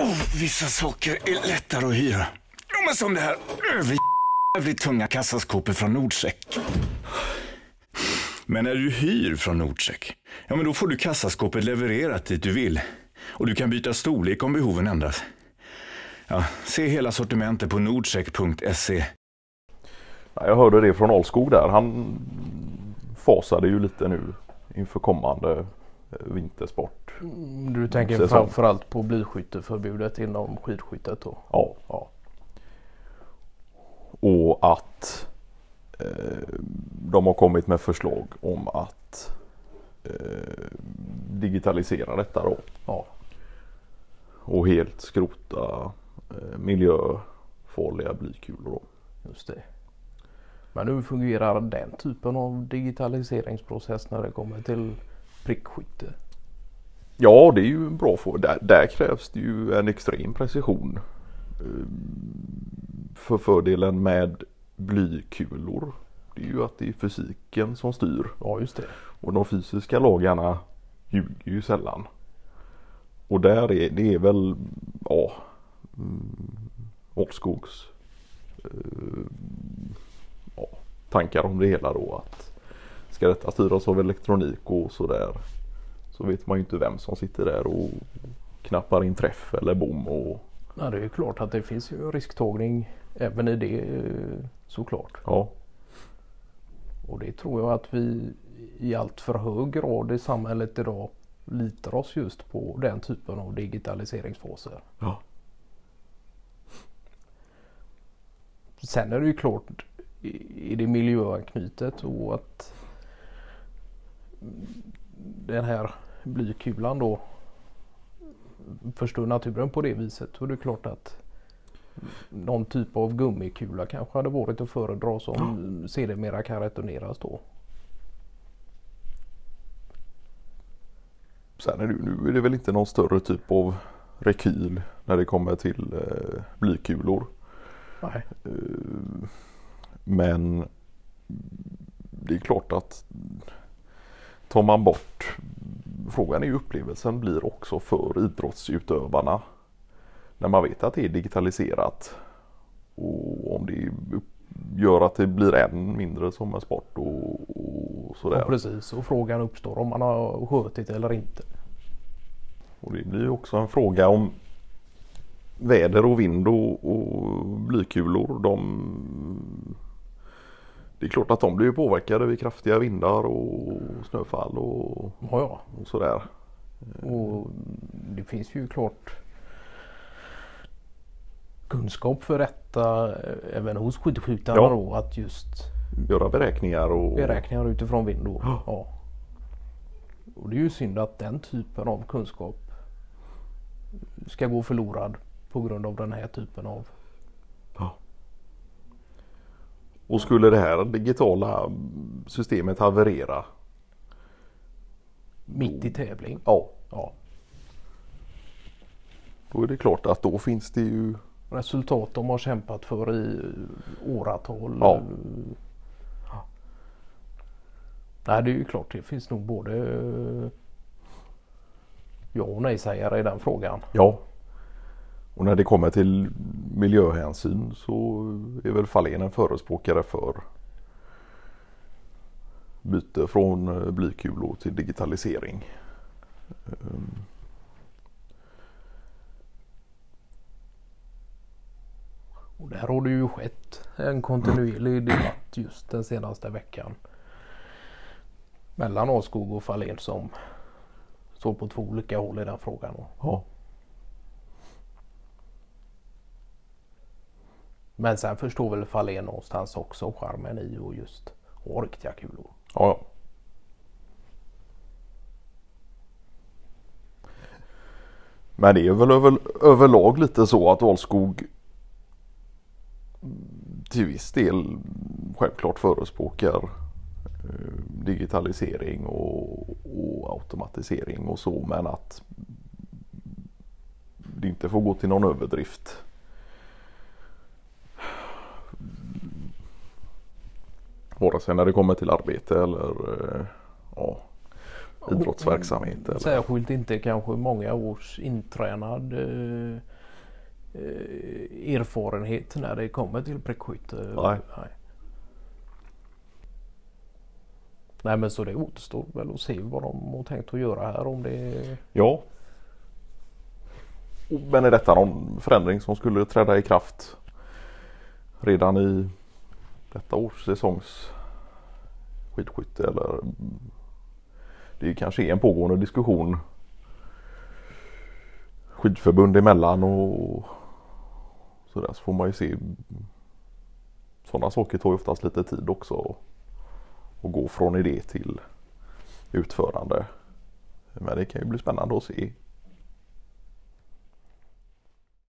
Oh, vissa saker är lättare att hyra. Ja, men som det här jävligt tunga kassaskåpet från Nordsek. Men när du hyr från Nordsek, ja men då får du kassaskåpet levererat dit du vill. Och du kan byta storlek om behoven ändras. Ja, se hela sortimentet på nordcheck.se. Jag hörde det från Alskog där. Han fasade ju lite nu inför kommande vintersport. Du tänker Säsong. framförallt på blygskytteförbudet inom skidskyttet då? Ja. Ja. Och att eh, de har kommit med förslag om att eh, digitalisera detta då. ja. Och helt skrota eh, miljöfarliga blykulor då. Just det. Men hur fungerar den typen av digitaliseringsprocess när det kommer till prickskytte? Ja det är ju en bra fråga. Där, där krävs det ju en extrem precision. Eh, För fördelen med blykulor det är ju att det är fysiken som styr. Ja just det. Och de fysiska lagarna ljuger ju sällan. Och där är det är väl ja, mm, Ålskogs eh, ja, tankar om det hela då att ska detta styras av elektronik och sådär så vet man ju inte vem som sitter där och knappar in träff eller bom och Ja, det är ju klart att det finns ju risktagning även i det eh, såklart. ja, Och det tror jag att vi i allt för hög grad i samhället idag litar oss just på den typen av digitaliseringsfaser. ja, Sen är det ju klart i i det miljöanknytet och att den här blykulan då förstör naturen på det viset. Och det är klart att någon typ av gummikula kanske hade varit att föredra som sedermera kan returneras då. Sen är det, nu är det väl inte någon större typ av rekyl när det kommer till eh, blykulor. Nej. Eh, Men det är klart att tar man bort Frågan är ju upplevelsen blir också för idrottsutövarna. När man vet att det är digitaliserat. Och om det gör att det blir än mindre som en sport och, och sådär. Ja, precis och frågan uppstår om man har skjutit eller inte. Och det blir ju också en fråga om väder och vind och, och blykulor. De, det är klart att de blir påverkade vid kraftiga vindar och snöfall och, Ja, ja. och sådär. Och det finns ju klart kunskap för detta eh, även hos skidskyttarna Ja. då att just Göra beräkningar och beräkningar utifrån vind då. Ja. Ja. Och det är ju synd att den typen av kunskap ska gå förlorad på grund av den här typen av Och skulle det här digitala systemet haverera. mitt i tävling. Ja, Ja. då är det klart att då finns det ju Resultat de har kämpat för i åratal. Ja. Ja. Nej det är ju klart det finns nog både ja och nej-sägare i den frågan. Ja. Och när det kommer till miljöhänsyn så är väl Fahlén en förespråkare för byte från eh, blykulor till digitalisering. Ehm, Och där har det ju skett en kontinuerlig debatt just den senaste veckan. Mellan Åskog och Fahlén som står på två olika håll i den frågan. Ja. Men sen förstår väl Fahlén någonstans också charmen i och just ha riktiga kulor. Ja, ja. Men det är väl över, överlag lite så att Alskog till viss del självklart förespråkar eh, digitalisering och, och automatisering och så men att det inte får gå till någon överdrift. Vare sig när det kommer till arbete eller eh, ja, idrottsverksamhet. Eller? Särskilt inte kanske många års intränad eh, eh, erfarenhet när det kommer till prickskytte. Nej. Nej. Nej men så det återstår väl att se vad de har tänkt att göra här om det Ja. Men är detta någon förändring som skulle träda i kraft redan i detta års säsongs skidskytte eller mm. det kanske är en pågående diskussion skidförbund emellan och sådär så får man ju se. Sådana saker tar ju oftast lite tid också. Och gå från idé till utförande. Men det kan ju bli spännande att se